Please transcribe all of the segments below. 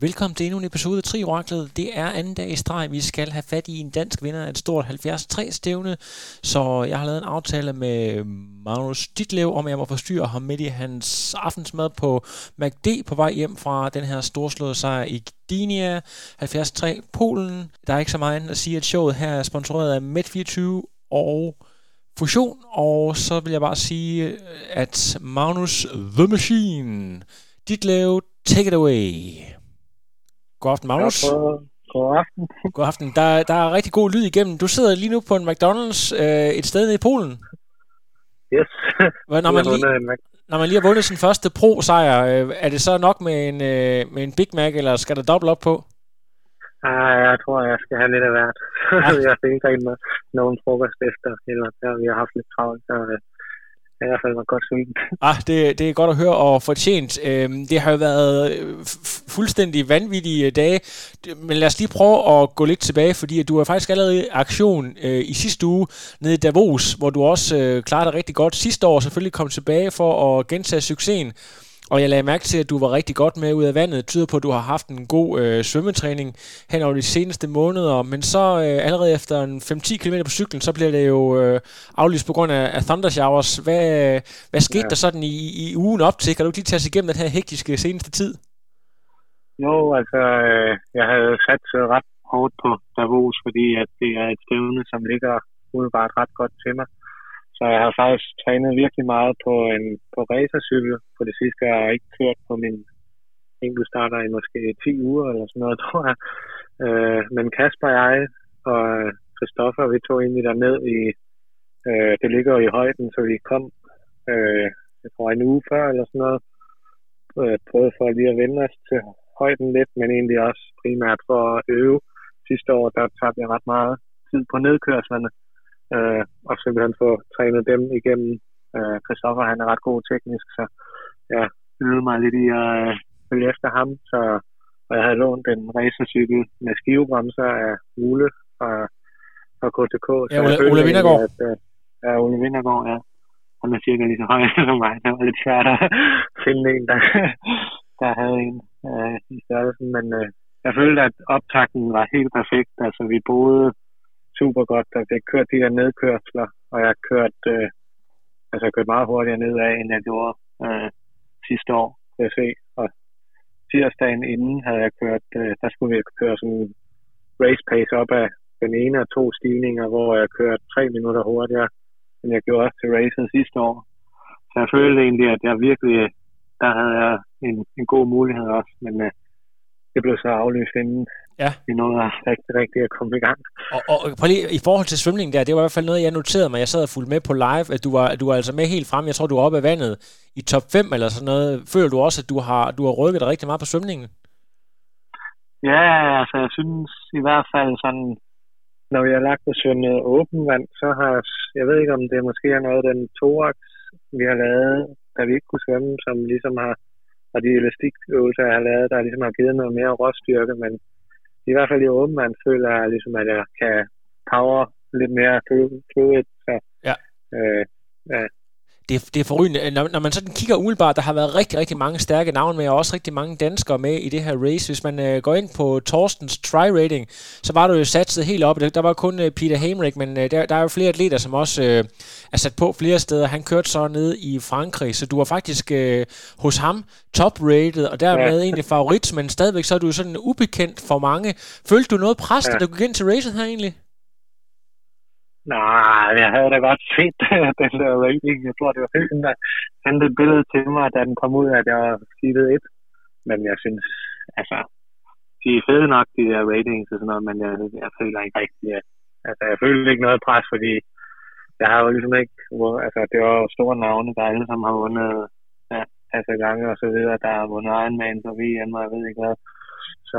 Velkommen til endnu en episode af Trioraklet. Det er anden dag i streg. Vi skal have fat i en dansk vinder af et stort 73 stævne. Så jeg har lavet en aftale med Magnus Ditlev, om jeg må forstyrre ham midt i hans aftensmad på MACD på vej hjem fra den her storslåede sejr i Gdynia 73 Polen. Der er ikke så meget andet at sige, at showet her er sponsoreret af Med24 og Fusion. Og så vil jeg bare sige, at Magnus The Machine Ditlev, take it away. God aften, Magnus. God aften. God aften. Der, der er rigtig god lyd igennem. Du sidder lige nu på en McDonald's øh, et sted i Polen. Yes. Hvad, når, man lige, når man lige har vundet sin første pro-sejr, øh, er det så nok med en, øh, med en Big Mac, eller skal der dobbelt op på? Ah, jeg tror, jeg skal have lidt af hvert. Ja. jeg skal ikke med nogen frokost efter, eller der vi har haft lidt travlt, så øh, i hvert fald var godt sulten. Ah, det, det er godt at høre og fortjent. Øhm, det har jo været øh, fuldstændig vanvittige dage, men lad os lige prøve at gå lidt tilbage, fordi du har faktisk allerede i aktion øh, i sidste uge nede i Davos, hvor du også øh, klarede dig rigtig godt sidste år, selvfølgelig kom tilbage for at gentage succesen. Og jeg lagde mærke til, at du var rigtig godt med ud af vandet. Det tyder på, at du har haft en god øh, svømmetræning hen over de seneste måneder. Men så øh, allerede efter en 5-10 km på cyklen, så bliver det jo øh, aflyst på grund af, af thunder showers. Hvad, hvad skete ja. der sådan i, i ugen op til? Kan du lige tage os igennem den her hektiske seneste tid? Jo, altså, øh, jeg havde sat ret hårdt på Davos, fordi at det er et stævne, som ligger umiddelbart ret godt til mig. Så jeg har faktisk trænet virkelig meget på en på racercykel på det sidste. Jeg har ikke kørt på min starter i måske 10 uger eller sådan noget, tror jeg. Øh, men Kasper og jeg og Christoffer, vi tog egentlig derned i, øh, det ligger i højden, så vi kom, øh, jeg tror en uge før eller sådan noget, øh, prøvede for lige at vende os til højden lidt, men egentlig også primært for at øve. Sidste år, der tabte jeg ret meget tid på nedkørslerne, øh, og simpelthen få trænet dem igennem. Øh, Christoffer, han er ret god teknisk, så jeg øvede mig lidt i at øh, følge efter ham, så og jeg havde lånt en racercykel med skivebremser af Ole fra, fra KTK. Ja, Ole, Ole Vindergaard. At, øh, ja, Ole Vindergaard, ja. Han er cirka lige så høj som mig. Det var lidt svært at finde en, der, der havde en øh, i størrelsen, men øh, jeg følte, at optakten var helt perfekt. Altså, vi boede super godt, Altså, jeg kørte de her nedkørsler, og jeg har kørt, øh, altså jeg kørt meget hurtigere nedad, end jeg gjorde øh, sidste år, kan jeg se. Og tirsdagen inden havde jeg kørt, øh, der skulle vi køre sådan race pace op af den ene af to stigninger, hvor jeg kørte tre minutter hurtigere, end jeg gjorde også til racen sidste år. Så jeg følte egentlig, at jeg virkelig, der havde jeg en, en god mulighed også, men øh, det blev så aflyst inden ja. vi nåede rigtig, rigtig at komme i gang. Og, og, og lige, i forhold til svømningen der, det var i hvert fald noget, jeg noterede mig. Jeg sad og fulgte med på live, at du var, du var altså med helt frem. Jeg tror, du var oppe af vandet i top 5 eller sådan noget. Føler du også, at du har, du har rykket dig rigtig meget på svømningen? Ja, altså jeg synes i hvert fald sådan, når vi har lagt på svømmet åben vand, så har, jeg ved ikke om det måske er noget af den toaks, vi har lavet, da vi ikke kunne svømme, som ligesom har, og de elastikøvelser, jeg har lavet, der ligesom har givet noget mere råstyrke, men i hvert fald i åben man føler jeg ligesom, at jeg kan power lidt mere føle, føle et det, det er forrygende. Når, når man sådan kigger umiddelbart, der har været rigtig, rigtig mange stærke navne med, og også rigtig mange danskere med i det her race. Hvis man øh, går ind på Torstens try-rating, så var du jo satset helt op. Der var kun øh, Peter Hamrick, men øh, der, der er jo flere atleter, som også øh, er sat på flere steder. Han kørte så ned i Frankrig, så du var faktisk øh, hos ham top-rated, og dermed ja. egentlig favorit, men stadigvæk så er du sådan ubekendt for mange. Følte du noget pres, ja. da du gik ind til racet her egentlig? Nej, jeg havde da godt set den der rating. Jeg tror, det var fedt, der sendte et billede til mig, da den kom ud, at jeg var skidtet et. Men jeg synes, altså, de er fede nok, de der ratings og sådan noget, men jeg, jeg føler ikke rigtig, at, altså, jeg føler ikke noget pres, fordi jeg har jo ligesom ikke, hvor, altså, det var jo store navne, der alle sammen har vundet ja, altså gange og så videre, der har vundet Ironman og VM og jeg ved ikke hvad. Så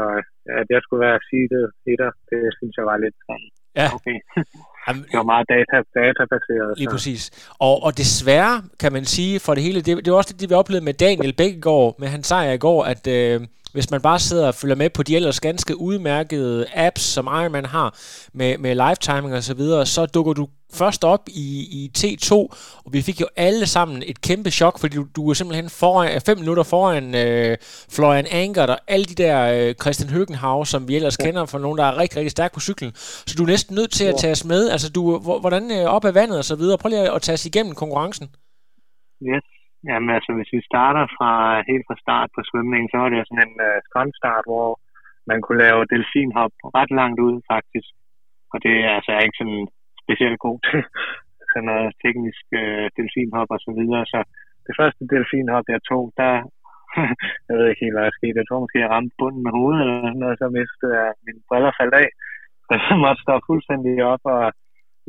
at jeg skulle være seedet etter, det synes jeg var lidt sådan, Ja. okay. Jamen, Det var meget data, databaseret. Lige så. præcis. Og, og desværre, kan man sige, for det hele, det, det var også det, vi oplevede med Daniel Bækkegaard, med hans sejr i går, at øh, hvis man bare sidder og følger med på de ellers ganske udmærkede apps, som Ironman har, med, med live-timing og så videre, så dukker du først op i, i T2, og vi fik jo alle sammen et kæmpe chok, fordi du, du er simpelthen foran, fem minutter foran øh, Florian Angert og alle de der øh, Christian Høgenhav, som vi ellers kender fra nogen, der er rigtig, rigtig stærk på cyklen. Så du er næsten nødt til at tage os med. Altså, du, hvor- hvordan øh, op ad vandet og så videre. Prøv lige at tage os igennem konkurrencen. Yes. Jamen altså, hvis vi starter fra helt fra start på svømningen, så var det sådan en øh, uh, skrånstart, hvor man kunne lave delfinhop ret langt ud faktisk. Og det er altså ikke sådan specielt god til sådan noget teknisk uh, delfinhop og så videre. Så det første delfinhop, jeg tog, der, jeg ved ikke helt, hvad der skete. Jeg tror måske, jeg ramte bunden med hovedet eller sådan noget, så mistede jeg mine briller faldt af. Så jeg måtte stå fuldstændig op og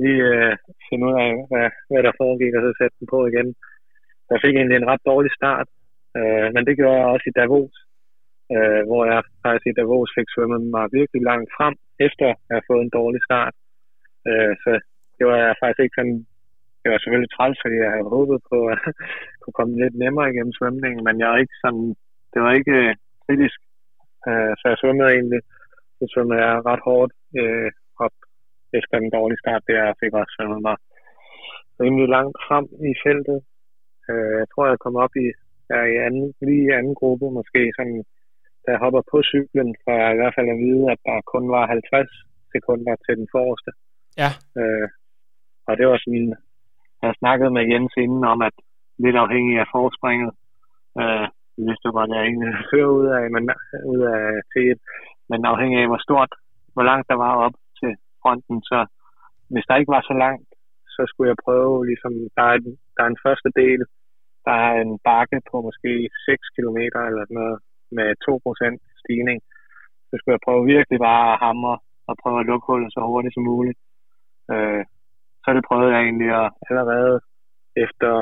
lige øh, finde ud af, hvad, hvad der foregik, og så sætte den på igen. Jeg fik egentlig en ret dårlig start, øh, men det gjorde jeg også i Davos, øh, hvor jeg faktisk i Davos fik svømmet mig virkelig langt frem, efter jeg havde fået en dårlig start. Øh, så det var jeg faktisk ikke sådan, det var selvfølgelig træls, fordi jeg havde håbet på at kunne komme lidt nemmere igennem svømningen, men jeg var ikke sådan, det var ikke øh, kritisk, øh, så jeg svømmede egentlig, så svømmede jeg ret hårdt øh, op efter den dårlige start, der jeg fik også svømmet mig rimelig langt frem i feltet, jeg tror, jeg kom op i, jeg er i anden, lige i anden gruppe, måske sådan, da jeg hopper på cyklen, for jeg i hvert fald at vide, at der kun var 50 sekunder til den forreste. Ja. Øh, og det var sådan, jeg snakkede med Jens inden om, at lidt afhængig af forspringet, øh, vi vidste godt, jeg egentlig fører ud af, men, ud af T1, men afhængig af, hvor stort, hvor langt der var op til fronten, så hvis der ikke var så langt, så skulle jeg prøve, ligesom, der er, en- der er en første del, der er en bakke på måske 6 km eller sådan noget, med 2% stigning. Så skulle jeg prøve virkelig bare at hamre og prøve at lukke hullet så hurtigt som muligt. Øh, så det prøvede jeg egentlig at allerede efter,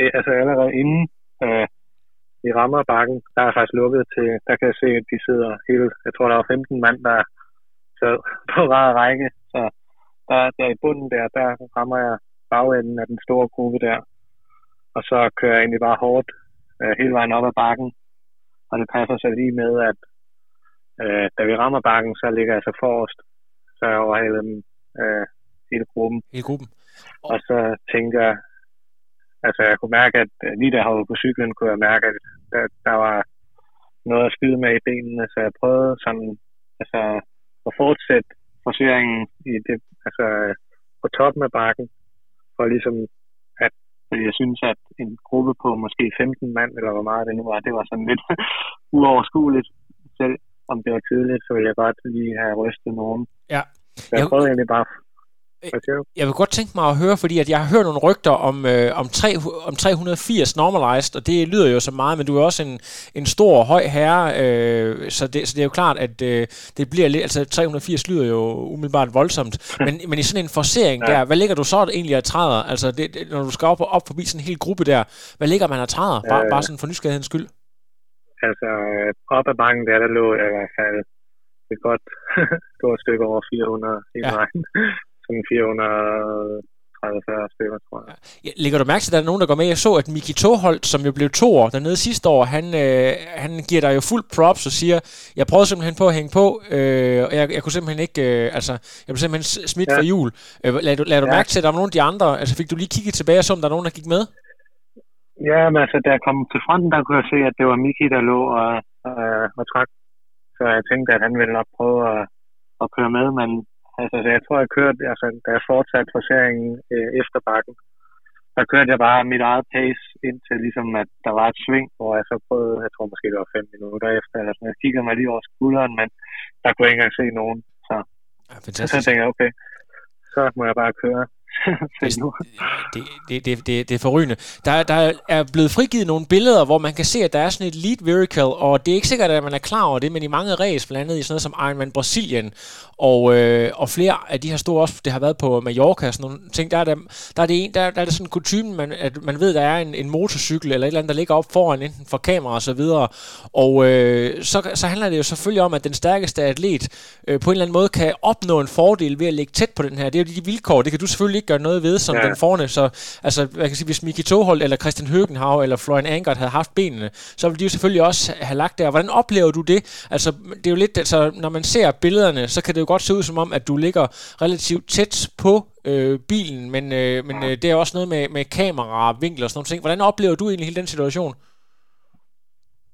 øh, altså allerede inden øh, vi rammer bakken, der er faktisk lukket til, der kan jeg se, at de sidder hele, jeg tror der var 15 mand, der sad på rad række, så der, der i bunden der, der rammer jeg bagenden af den store gruppe der, og så kører jeg egentlig bare hårdt øh, hele vejen op ad bakken, og det passer så lige med, at øh, da vi rammer bakken, så ligger jeg så forrest, så jeg overhaler dem øh, hele gruppen. Hele gruppen. Og så tænker jeg, altså jeg kunne mærke, at øh, lige da jeg hoppede på cyklen, kunne jeg mærke, at der, der var noget at skyde med i benene, så jeg prøvede sådan, altså at fortsætte forseringen i det, altså øh, på toppen af bakken, for ligesom jeg synes, at en gruppe på måske 15 mand, eller hvor meget det nu var, det var sådan lidt uoverskueligt selv, om det var tidligt, så ville jeg godt lige have rystet nogen. Ja. Så jeg Jeg- prøvede egentlig bare? Jeg vil godt tænke mig at høre, fordi at jeg har hørt nogle rygter om, øh, om, 3, om 380 normalized, og det lyder jo så meget, men du er også en, en stor, høj herre, øh, så, det, så det er jo klart, at øh, det bliver lidt, altså 380 lyder jo umiddelbart voldsomt, men, men i sådan en forsering ja. Der, hvad ligger du så egentlig af træder? Altså det, det, når du skal op, op forbi sådan en hel gruppe der, hvad ligger man af træder? Bare, Øh. bare sådan for nysgerrighedens skyld. Altså, op ad bakken der, der lå jeg i hvert fald et godt stort stykke over 400 hele Ja. ja. vejen. Sådan 430-40 stykker, tror jeg. Ja, lægger du mærke til, at der er nogen, der går med? Jeg så, at Miki Toholt, som jo blev to år dernede sidste år, han, øh, han giver dig jo fuld props og siger, jeg prøvede simpelthen på at hænge på, øh, og jeg, jeg kunne simpelthen ikke, øh, altså, jeg blev simpelthen smidt ja. For jul. Øh, lad du, lad du Ja. mærke til, at der var nogle af de andre, altså fik du lige kigget tilbage og så, om der er nogen, der gik med? Ja, men altså, da jeg kom til fronten, der kunne jeg se, at det var Miki, der lå og, øh, og trak. Så jeg tænkte, at han ville nok prøve at, at køre med, men altså, så jeg tror, jeg kørte, altså, da jeg fortsatte forseringen øh, efter bakken, der kørte jeg bare mit eget pace indtil ligesom, at der var et sving, hvor jeg så prøvede, jeg tror måske det var fem minutter efter, eller sådan, jeg kiggede mig lige over skulderen, men der kunne jeg ikke engang se nogen. Så, Ja, så fantastisk. tænkte jeg, okay, så må jeg bare køre. det, det, det, det, det er forrygende. Der, der er blevet frigivet nogle billeder, hvor man kan se, at der er sådan et lead vehicle, og det er ikke sikkert, at man er klar over det, men i mange race, blandt andet i sådan noget som Ironman Brasilien, og, øh, og flere af de her store også, det har været på Mallorca og sådan nogle ting, der er, der, der er det, en, der, der er det sådan kutumen, man, at man ved, der er en, en motorcykel eller et eller andet, der ligger op foran, enten for kamera og så videre, og øh, så, så handler det jo selvfølgelig om, at den stærkeste atlet øh, på en eller anden måde kan opnå en fordel ved at ligge tæt på den her. Det er jo de vilkår, det kan du selvfølgelig ikke gøre noget ved som ja. den forne, så altså, jeg kan sige, hvis Miki Toholt eller Christian Høgenhav eller Florian Angert havde haft benene, så ville de jo selvfølgelig også have lagt der. Hvordan oplever du det? Altså, det er jo lidt, altså, når man ser billederne, så kan det jo godt se ud som om, at du ligger relativt tæt på øh, bilen, men, øh, men øh, det er også noget med, med kamera, vinkler og sådan noget. Hvordan oplever du egentlig hele den situation?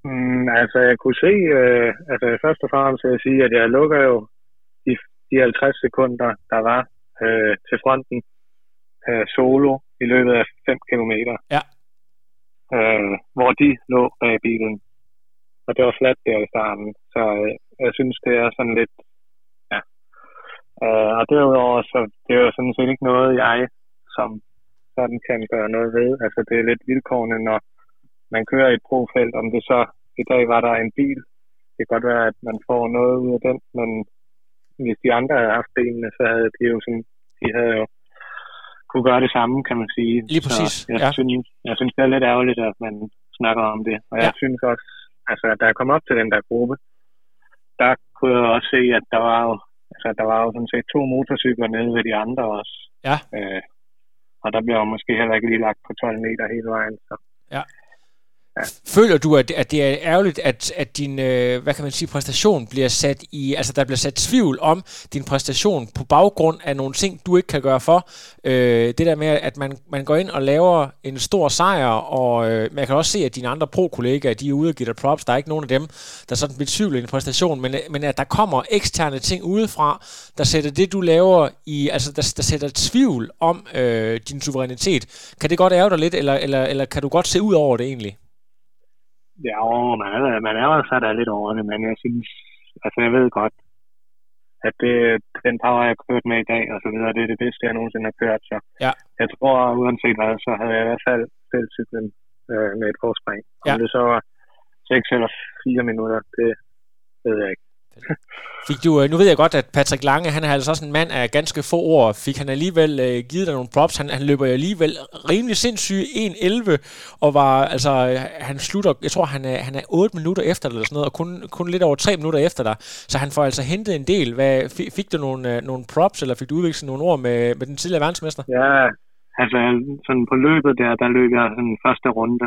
Mm, altså, jeg kunne se, øh, altså først og fremmest vil jeg sige, at jeg lukker jo de, de 50 sekunder, der var øh, til fronten øh, solo i løbet af 5 km. Ja. Øh, hvor de lå bag bilen. Og det var fladt der i starten. Så øh, jeg synes, det er sådan lidt... Ja. Øh, og derudover, så det er jo sådan set ikke noget, jeg som sådan kan gøre noget ved. Altså, det er lidt vilkårende, når man kører i et profelt, om det så i dag var der en bil. Det kan godt være, at man får noget ud af den, men hvis de andre havde haft benene, så havde de jo sådan, de havde jo kunne gøre det samme, kan man sige. Lige præcis, så jeg, ja. synes, jeg synes, det er lidt ærgerligt, at man snakker om det. Og jeg ja. synes også, altså, da jeg kom op til den der gruppe, der kunne jeg også se, at der var jo, altså, der var jo sådan set to motorcykler nede ved de andre også. Ja. Øh, og der bliver jo måske heller ikke lige lagt på 12 meter hele vejen. Så. Ja. Føler du, at, at det er ærgerligt, at, at din øh, hvad kan man sige, præstation bliver sat i, altså der bliver sat tvivl om din præstation på baggrund af nogle ting, du ikke kan gøre for? Øh, det der med, at man, man går ind og laver en stor sejr, og øh, man kan også se, at dine andre pro-kollegaer, de er ude og give dig props. Der er ikke nogen af dem, der sådan betvivler din præstation, men, men at der kommer eksterne ting udefra, der sætter det, du laver i, altså der, der sætter tvivl om øh, din suverænitet. Kan det godt ærge dig lidt, eller, eller, eller kan du godt se ud over det egentlig? Ja, man er, man er også der lidt over det, men jeg synes, altså jeg ved godt, at det, den power, jeg har kørt med i dag, og så videre, det er det bedste, jeg nogensinde har kørt. Så ja. jeg tror, uanset hvad, så havde jeg i hvert fald selv cyklen øh, med et forspring. Om ja. det så var 6 eller 4 minutter, det ved jeg ikke. Fik du, øh, nu ved jeg godt, at Patrick Lange, han er altså også en mand af ganske få ord. Fik han alligevel øh, givet dig nogle props? Han, han løber jo alligevel rimelig sindssyg 1.11, og var, altså, øh, han slutter, jeg tror, han er, han er 8 minutter efter dig, eller sådan noget, og kun, kun lidt over 3 minutter efter dig. Så han får altså hentet en del. Hvad, fik du nogle, øh, nogle props, eller fik du udviklet nogle ord med, med den tidligere verdensmester? Ja, altså sådan på løbet der, der løb jeg sådan første runde.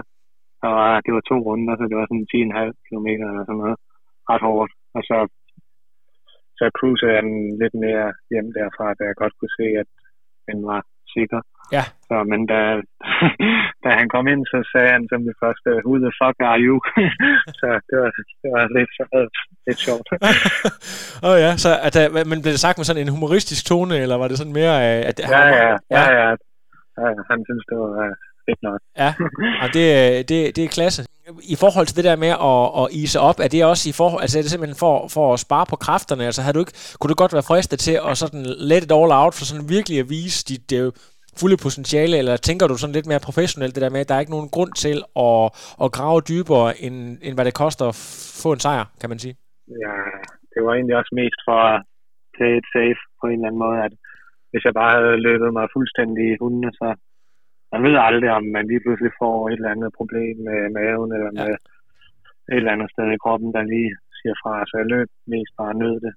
Og det var to runder, så det var sådan 10,5 km eller sådan noget. Ret hårdt. Og så så cruisede jeg den lidt mere hjem derfra, da jeg godt kunne se, at den var sikker. Ja. Så, men da, da han kom ind, så sagde han som det første, who the fuck are you? så det var, det var lidt, lidt sjovt. Åh oh, ja, så at, uh, men blev det sagt med sådan en humoristisk tone, eller var det sådan mere... Uh, at, ja, ja, ja, ja, ja. Han synes, det var uh, fedt nok. ja, og det, det, det er klasse i forhold til det der med at, at ise op, er det også i forhold, altså er det simpelthen for, for at spare på kræfterne? Altså havde du ikke, kunne du godt være fristet til at sådan let it all out, for sådan virkelig at vise dit det fulde potentiale, eller tænker du sådan lidt mere professionelt det der med, at der er ikke nogen grund til at, at grave dybere, end, end hvad det koster at få en sejr, kan man sige? Ja, det var egentlig også mest for at play it safe på en eller anden måde, at hvis jeg bare havde løbet mig fuldstændig i hundene, så man ved aldrig, om man lige pludselig får et eller andet problem med maven, eller med ja. et eller andet sted i kroppen, der lige siger fra. Så jeg løb mest bare nød det.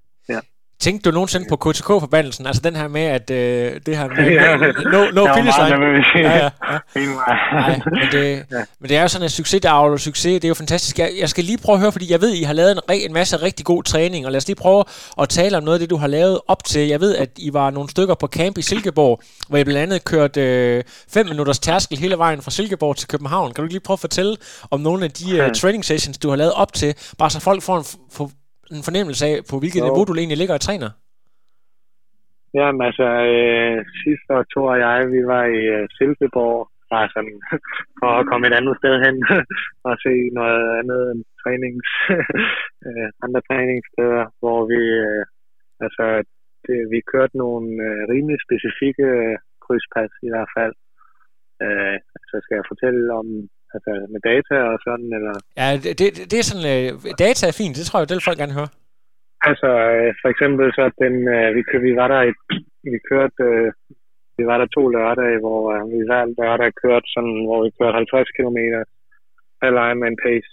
Ja. Tænkte du nogensinde på KTK-forbandelsen? Altså den her med, at øh, det her med no, no, no finish line. Ja, ja, ja. Nej, men, det, ja. men det er jo sådan en succes, der avler succes. Det er jo fantastisk. Jeg, jeg skal lige prøve at høre, fordi jeg ved, I har lavet en, en masse rigtig god træning, og lad os lige prøve at tale om noget af det, du har lavet op til. Jeg ved, at I var nogle stykker på camp i Silkeborg, hvor I blandt andet kørte øh, fem minutters tærskel hele vejen fra Silkeborg til København. Kan du lige prøve at fortælle om nogle af de uh, training sessions, du har lavet op til, bare så folk får en for, en fornemmelse af, på hvilket jo. niveau du egentlig ligger og træner? Jamen altså, øh, sidste år to og jeg, vi var i øh, Silkeborg, bare sådan, for at komme et andet sted hen og se noget andet end trænings, øh, andre træningssteder, hvor vi, øh, altså, det, vi kørte nogle øh, rimelig specifikke krydspas i hvert fald. Øh, altså skal jeg fortælle om altså med data og sådan, eller? Ja, det, det, det er sådan, øh, data er fint, det tror jeg, det vil folk gerne høre. Altså, øh, for eksempel så den, øh, vi, kø, vi var der et, vi kørte, øh, vi var der to lørdage, hvor øh, vi hver lørdag kørte sådan, hvor vi kørte 50 km halv Ironman pace,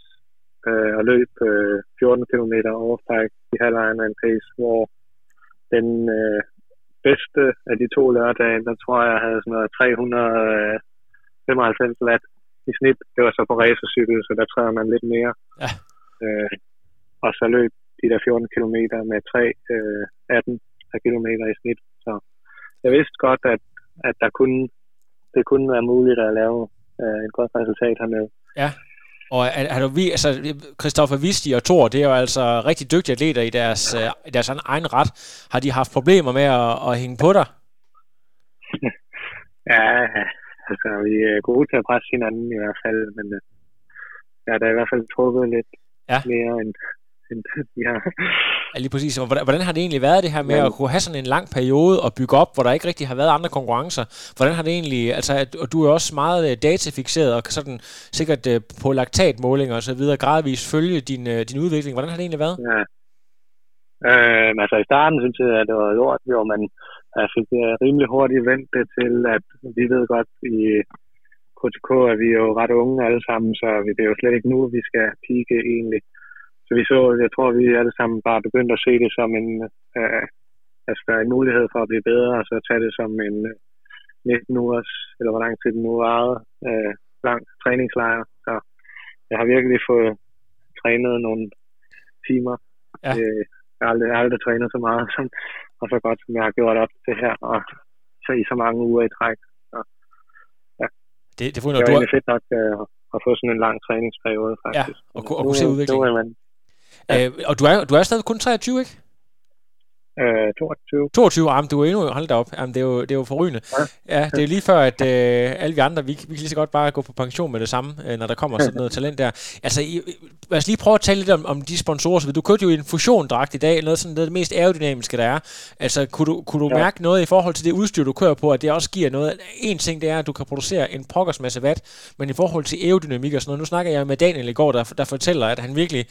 øh, og løb øh, 14 km overstræk i halv Ironman pace, hvor den øh, bedste af de to lørdage, der tror jeg, jeg havde sådan noget 395 watt i snit. Det var så på racercykel, så der træder man lidt mere. Ja. Øh, og så løb de der 14 km med 3, øh, 18 km i snit. Så jeg vidste godt, at, at der kunne, det kunne være muligt at lave øh, et godt resultat hernede. Ja. Og har du vi, altså, Christoffer Visti og Thor, det er jo altså rigtig dygtige atleter i deres, øh, deres egen ret. Har de haft problemer med at, at hænge på dig? ja, altså vi er gode til at presse hinanden i hvert fald, men øh, ja, der er i hvert fald trukket lidt ja. mere end, end ja. Ja, lige præcis. Og hvordan, hvordan har det egentlig været det her med ja. at kunne have sådan en lang periode og bygge op, hvor der ikke rigtig har været andre konkurrencer? Hvordan har det egentlig, altså, og du er også meget øh, datafixeret og sådan sikkert øh, på laktatmålinger og så videre gradvist følge din, øh, din udvikling. Hvordan har det egentlig været? Ja. Øh, altså i starten synes jeg, at det var lort, jo, men jeg fik rimelig hurtigt vendt det til, at vi ved godt i KTK, at vi er jo ret unge alle sammen, så det er jo slet ikke nu, vi skal pike egentlig. Så vi så, jeg tror, vi alle sammen bare begyndte at se det som en, øh, altså en mulighed for at blive bedre, og så tage det som en øh, 19 ugers, eller hvor lang tid den nu varede, øh, lang træningslejr. Så jeg har virkelig fået trænet nogle timer. Ja. Øh, jeg har aldrig, jeg har aldrig trænet så meget, som, og så godt, som jeg har gjort op til her, og så i så mange uger i træk. Så, ja. Det, det, det var du... egentlig fedt nok øh, at få sådan en lang træningsperiode, faktisk. Ja, og, og kunne se udviklingen. Ja. Øh, og du er, du er stadig kun 23, ikke? Øh, 22. 22, jamen du er endnu, hold da op, jamen, det, er jo, det er jo forrygende. Ja. ja, det er lige før, at øh, alle vi andre, vi, vi kan lige så godt bare gå på pension med det samme, øh, når der kommer sådan noget talent der. Altså, I, lad os lige prøve at tale lidt om, om de sponsorer. Så du kørte jo en fusiondragt i dag, noget sådan noget det mest aerodynamiske, der er. Altså, kunne du, kunne du ja. mærke noget i forhold til det udstyr, du kører på, at det også giver noget? En ting, det er, at du kan producere en pokkers masse watt, men i forhold til aerodynamik og sådan noget, nu snakker jeg med Daniel i går, der, der fortæller, at han virkelig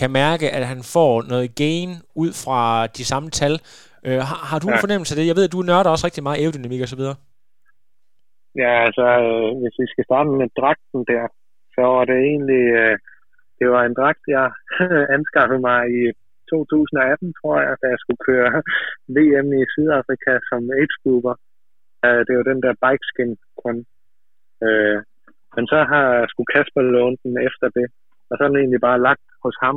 kan mærke, at han får noget gain ud fra de samme tal. Øh, har, har du ja. en fornemmelse af det? Jeg ved, at du nørder også rigtig meget aerodynamik og så videre. Ja, altså, øh, hvis vi skal starte med dragten der, så var det egentlig, øh, det var en dragt, jeg anskaffede mig i 2018, tror jeg, da jeg skulle køre VM i Sydafrika som age grouper. Uh, det var den der bikeskin kun. Uh, men så har skulle Kasper lånt den efter det. Og så er den egentlig bare lagt hos ham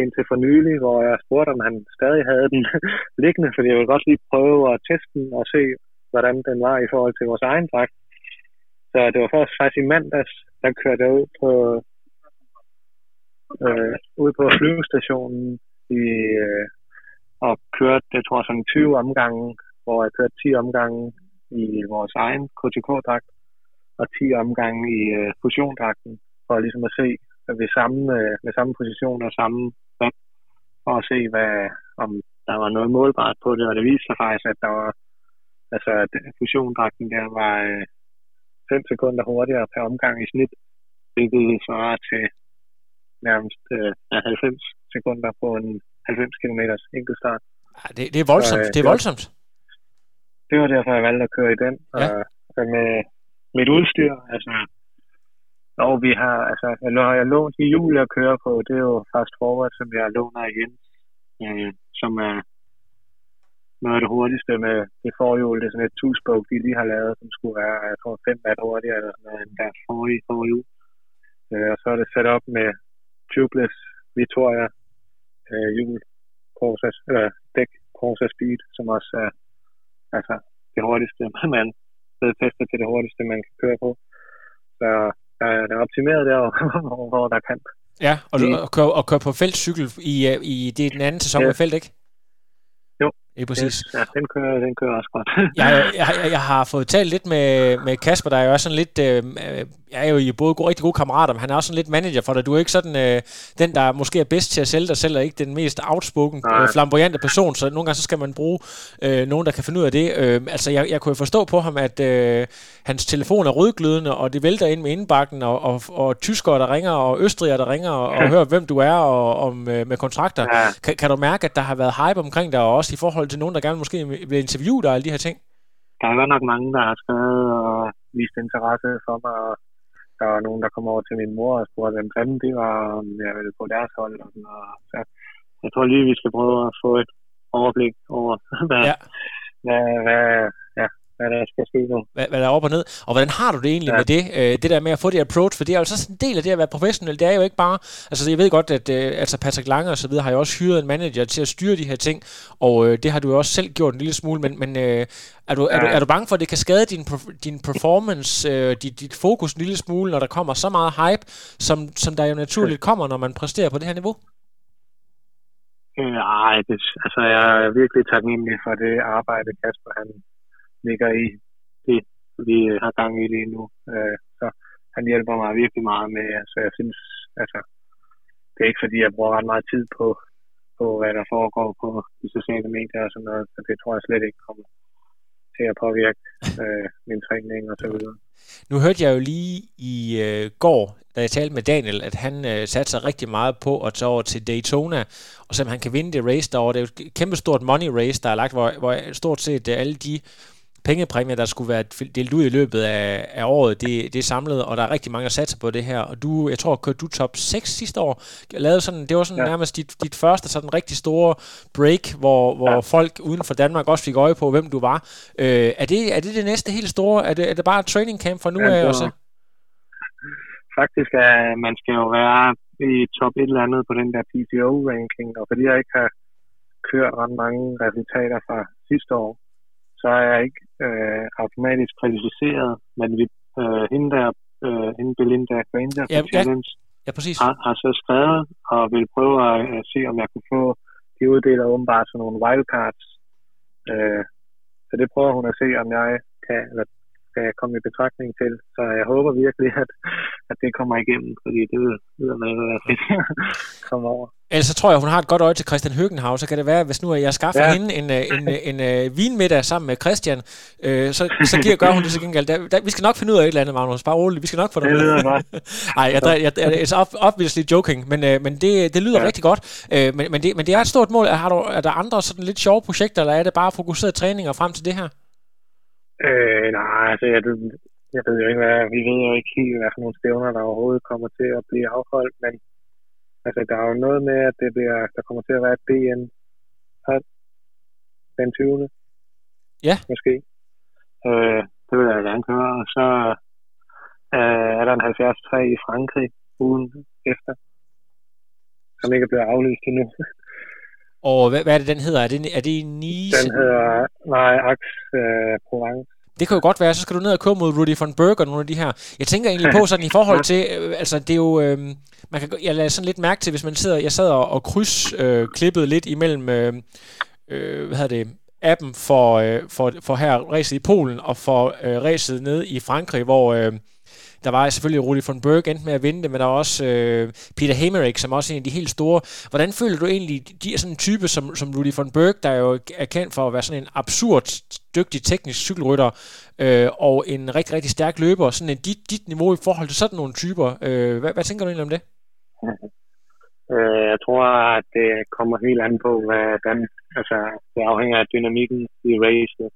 indtil for nylig, hvor jeg spurgte, om han stadig havde den liggende, fordi jeg ville godt lige prøve at teste den og se, hvordan den var i forhold til vores egen dragt. Så det var først faktisk i mandags, der kørte jeg ud på, øh, ud på flyvestationen i, øh, og kørte, det tror jeg, sådan 20 omgange, hvor jeg kørte 10 omgange i vores egen KTK-dragt, og 10 omgange i øh, fusiondragten, for ligesom at se, ved samme, øh, med samme position og samme band, for at se, hvad, om der var noget målbart på det, og det viste sig faktisk, at der var, altså, at fusiondragten der var øh, 5 sekunder hurtigere per omgang i snit, hvilket svarer til nærmest øh, 90 sekunder på en 90 km enkeltstart. Det, det er voldsomt. Så, øh, det er voldsomt. Det var derfor, jeg valgte at køre i den. Ja. Og med mit udstyr, altså og vi har, altså, jeg, har jeg lånt i jul at køre på, det er jo fast forward, som jeg låner igen, øh, som er noget af det hurtigste med det forhjul, det er sådan et two-spoke, de lige har lavet, som skulle være, jeg tror, 5 watt hurtigere eller sådan noget, end deres forrige forhjul. Øh, og så er det sat op med tubeless Victoria øh, hjul, process, eller dæk process Speed, som også er altså, det hurtigste, man er testet til det hurtigste, man kan køre på. Så der, der er optimeret der, hvor der kan. Ja, og, du, og, køre, og køre på feltcykel i, øh, i det er den anden sæson ja. med felt, ikke? Jo, Er præcis. Ja, den kører, den kører også godt. jeg, jeg, jeg har fået talt lidt med, med Kasper, der er jo også sådan lidt, øh, jeg er jo i både gode, rigtig gode kammerater, men han er også sådan lidt manager for dig. Du er ikke sådan øh, den, der måske er bedst til at sælge dig selv, og ikke den mest outspoken, øh, flamboyante person, så nogle gange så skal man bruge øh, nogen, der kan finde ud af det. Øh, altså, jeg, jeg kunne jo forstå på ham, at øh, hans telefon er rødglødende, og det vælter ind med indbakken, og, og, og tyskere, der ringer, og østrigere, der ringer, og, og hører, hvem du er, og om øh, med kontrakter. Ja. Kan, kan du mærke, at der har været hype omkring dig, og også i forhold til nogen, der gerne måske vil interviewe dig, og alle de her ting? Der er godt nok mange, der har skrevet og vist interesse for mig, og der var nogen, der kom over til min mor og spurgte, hvem fanden det var, om jeg ville på deres hold. Og sådan, og så jeg tror lige, vi skal prøve at få et overblik over, hvad, ja. hvad, hvad, hvad der skal ske nu. Hvad, hvad der er op og ned. Og hvordan har du det egentlig ja. med det? Øh, det der med at få det approach, for det er jo så en del af det at være professionel. Det er jo ikke bare... Altså jeg ved godt, at øh, altså Patrick Lange og så videre har jo også hyret en manager til at styre de her ting, og øh, det har du jo også selv gjort en lille smule, men, men øh, er, du, ja. er, du, er du bange for, at det kan skade din, din performance, øh, dit, dit fokus en lille smule, når der kommer så meget hype, som, som der jo naturligt kommer, når man præsterer på det her niveau? Nej, det, altså jeg er virkelig taknemmelig for det arbejde, Kasper han ligger i det, vi har gang i lige nu. Øh, så han hjælper mig virkelig meget med, så jeg synes, altså, det er ikke fordi, jeg bruger ret meget tid på, på hvad der foregår på de sociale medier og sådan noget, så det tror jeg slet ikke kommer til at påvirke øh, min træning og så videre. Nu hørte jeg jo lige i øh, går, da jeg talte med Daniel, at han øh, satte sig rigtig meget på at tage over til Daytona, og så han kan vinde det race derovre. Det er jo et kæmpe stort money race, der er lagt, hvor, hvor stort set øh, alle de pengepræmier, der skulle være delt ud i løbet af, af året, det, det er samlet, og der er rigtig mange, der satser på det her. Og du, jeg tror, kørte du top 6 sidste år. Lavede sådan, det var sådan ja. nærmest dit, dit første sådan rigtig store break, hvor, hvor ja. folk uden for Danmark også fik øje på, hvem du var. Øh, er, det, er det det næste helt store? Er det, er det bare training camp fra nu ja, af også? Faktisk er, man skal jo være i top et eller andet på den der PTO-ranking, og fordi jeg ikke har kørt ret mange resultater fra sidste år, så er jeg ikke øh, automatisk kvalificeret, men vi, øh, hende der, øh, hende Belinda Granger ja, Challenge, ja, præcis. Har, har så skrevet og vil prøve at uh, se, om jeg kunne få, de uddeler åbenbart sådan nogle wildcards, øh, så det prøver hun at se, om jeg kan, eller skal komme i betragtning til. Så jeg håber virkelig, at, at det kommer igennem, fordi det vil være fedt komme over. Ellers så tror jeg, hun har et godt øje til Christian Høgenhav, så kan det være, hvis nu jeg skaffer ja. hende en, øh, en, en, en, en uh, vinmiddag sammen med Christian, øh, så, så giver, gør hun det til gengæld. Der, der, vi skal nok finde ud af et eller andet, Magnus. Bare roligt, vi skal nok få det. Det lyder godt. Nej, jeg, jeg, jeg, it's obviously joking, men, øh, men det, det lyder ja. rigtig godt. Øh, men, men, det, men det er et stort mål. Har du, er der andre sådan lidt sjove projekter, eller er det bare fokuseret træninger frem til det her? Øh, nej, altså jeg, jeg ved jo ikke, hvad, vi ved jo ikke helt, hvad for nogle stævner, der overhovedet kommer til at blive afholdt, men altså, der er jo noget med, at det bliver, der kommer til at være et BN den 20. Ja. Måske. Øh, det vil jeg gerne køre, og så øh, er der en 73 i Frankrig ugen efter, som ikke er blevet aflyst endnu. Og hvad, hvad er det, den hedder? Er det, er det Nice? Den hedder, nej, Ax øh, Provence. Det kan jo godt være, så skal du ned og køre mod Rudy von Berg og nogle af de her. Jeg tænker egentlig på sådan i forhold til, øh, altså det er jo, øh, man kan, jeg lader sådan lidt mærke til, hvis man sidder, jeg sad og, og kryds øh, klippet lidt imellem, øh, øh, hvad hedder det, appen for, øh, for, for her racet i Polen og for øh, racet ned i Frankrig, hvor øh, der var selvfølgelig Rudi von Berg endte med at vinde det, men der var også øh, Peter Hemerick, som også er en af de helt store. Hvordan føler du egentlig, de er sådan en type som, som Rudi von Berg, der jo er kendt for at være sådan en absurd dygtig teknisk cykelrytter, øh, og en rigtig, rigtig stærk løber, sådan en dit, dit niveau i forhold til sådan nogle typer. Øh, hvad, hvad tænker du egentlig om det? Øh, jeg tror, at det kommer helt an på, hvordan, altså, det afhænger af dynamikken i racet.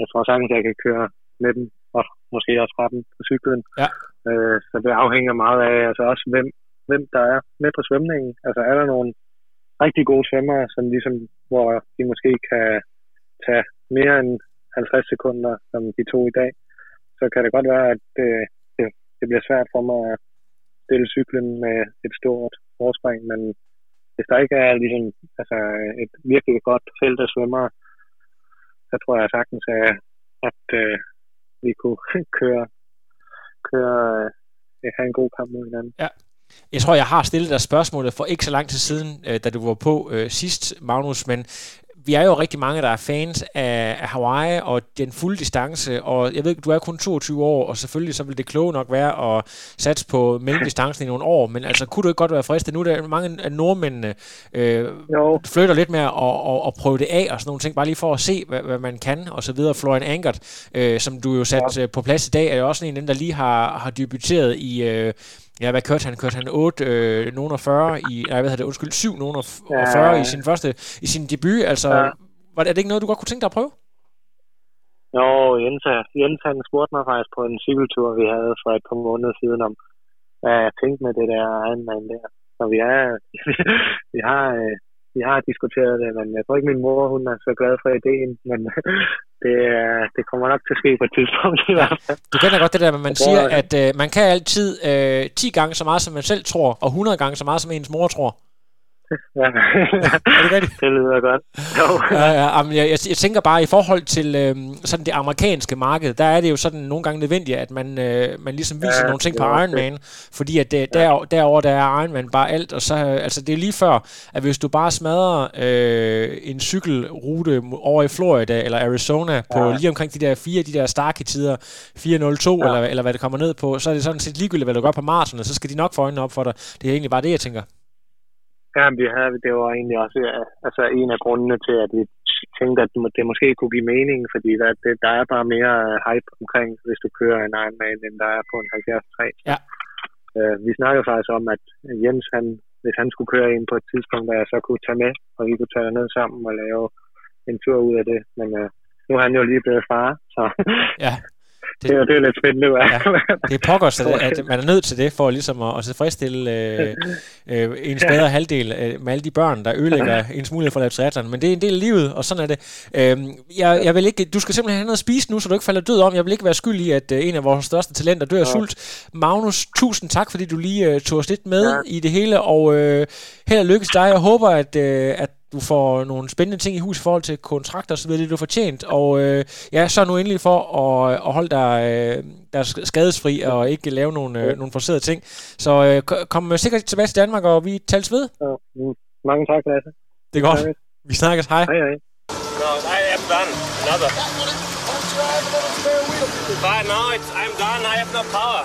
Jeg tror sagtens, at jeg kan køre med dem og måske også fra den på cyklen. Ja. Øh, så det afhænger meget af altså også, hvem, hvem der er med på svømningen. Altså er der nogle rigtig gode svømmere, som ligesom, hvor de måske kan tage mere end 50 sekunder, som de to i dag, så kan det godt være, at det, det, det bliver svært for mig at stille cyklen med et stort forspring, men hvis der ikke er ligesom, altså et virkelig godt felt af svømmere, så tror jeg sagtens, at, at, øh, vi kunne køre, køre øh, have en god kamp mod hinanden. Ja. Jeg tror, jeg har stillet dig spørgsmålet for ikke så lang tid siden, øh, da du var på øh, sidst, Magnus, men vi er jo rigtig mange, der er fans af, af Hawaii og den fulde distance, og jeg ved, du er kun 22 år, og selvfølgelig så vil det kloge nok være at satse på mellemdistancen i nogle år, men altså, kunne du ikke godt være fristet? Nu er der mange af nordmændene øh, flytter lidt mere og, og, og prøve det af og sådan nogle ting, bare lige for at se, hvad, hvad man kan, og så videre. Florian Angert, øh, som du jo sat ja. på plads i dag, er jo også en af dem, der lige har, har debuteret i, øh, Ja, hvad kørte han? Kørte han 8 øh, nogen 40 i, nej, hvad hedder det, undskyld, 7 nogen 40 ja. i sin første, i sin debut, altså, ja. var det, er det ikke noget, du godt kunne tænke dig at prøve? Jo, Jens, Jens han spurgte mig faktisk på en cykeltur, vi havde for et par måneder siden om, hvad jeg tænkte med det der Ironman der. Så vi, er, vi har øh, vi har diskuteret det, men jeg tror ikke, min mor hun er så glad for ideen, men det, det kommer nok til at ske på et tidspunkt i hvert fald. Du kender godt det der, at man siger, at øh, man kan altid øh, 10 gange så meget, som man selv tror, og 100 gange så meget, som ens mor tror. Ja. er det rigtigt? Det lyder godt. Jo. ja, ja, jeg, jeg, jeg tænker bare, i forhold til øh, sådan det amerikanske marked, der er det jo sådan nogle gange nødvendigt, at man, øh, man ligesom viser ja, nogle ting på Ironman, fordi at det, der, ja. derover der er Ironman bare alt, og så, altså det er lige før, at hvis du bare smadrer øh, en cykelrute over i Florida eller Arizona på ja. lige omkring de der fire, de der Starkey-tider, 402 ja. eller, eller hvad det kommer ned på, så er det sådan set ligegyldigt, hvad du gør på maraton, så skal de nok få øjnene op for dig. Det er egentlig bare det, jeg tænker. Ja, vi havde, det var egentlig også altså en af grundene til, at vi tænkte, at det måske kunne give mening, fordi der, det, der er bare mere hype omkring, hvis du kører en Ironman, end der er på en 73. Ja. Uh, vi snakkede faktisk om, at Jens, han, hvis han skulle køre ind på et tidspunkt, der jeg så kunne tage med, og vi kunne tage ned sammen og lave en tur ud af det. Men uh, nu er han jo lige blevet far, så ja. Det, det, det er lidt spændende. Ja, det er pokkers, at, at man er nødt til det, for ligesom at, at tilfredsstille øh, øh, ens bedre halvdel øh, med alle de børn, der ødelægger ens mulighed for at lave triathlon. Men det er en del af livet, og sådan er det. Øh, jeg, jeg vil ikke, du skal simpelthen have noget at spise nu, så du ikke falder død om. Jeg vil ikke være skyld i, at øh, en af vores største talenter dør af ja. sult. Magnus, tusind tak, fordi du lige øh, tog os lidt med ja. i det hele, og øh, held og lykke til dig. Jeg håber, at, øh, at du får nogle spændende ting i hus i forhold til kontrakter og så videre, det du har fortjent. Og øh, ja, så nu endelig for at, at holde dig øh, der skadesfri og ikke lave nogle, øh, nogle forserede ting. Så øh, kom sikkert tilbage til Danmark, og vi tales ved. Ja, mm. mange tak, Lasse. Det er godt. Vi snakkes. Hej. Hej, hej. No, I am done. Another. But now it's, I'm done. I have no power.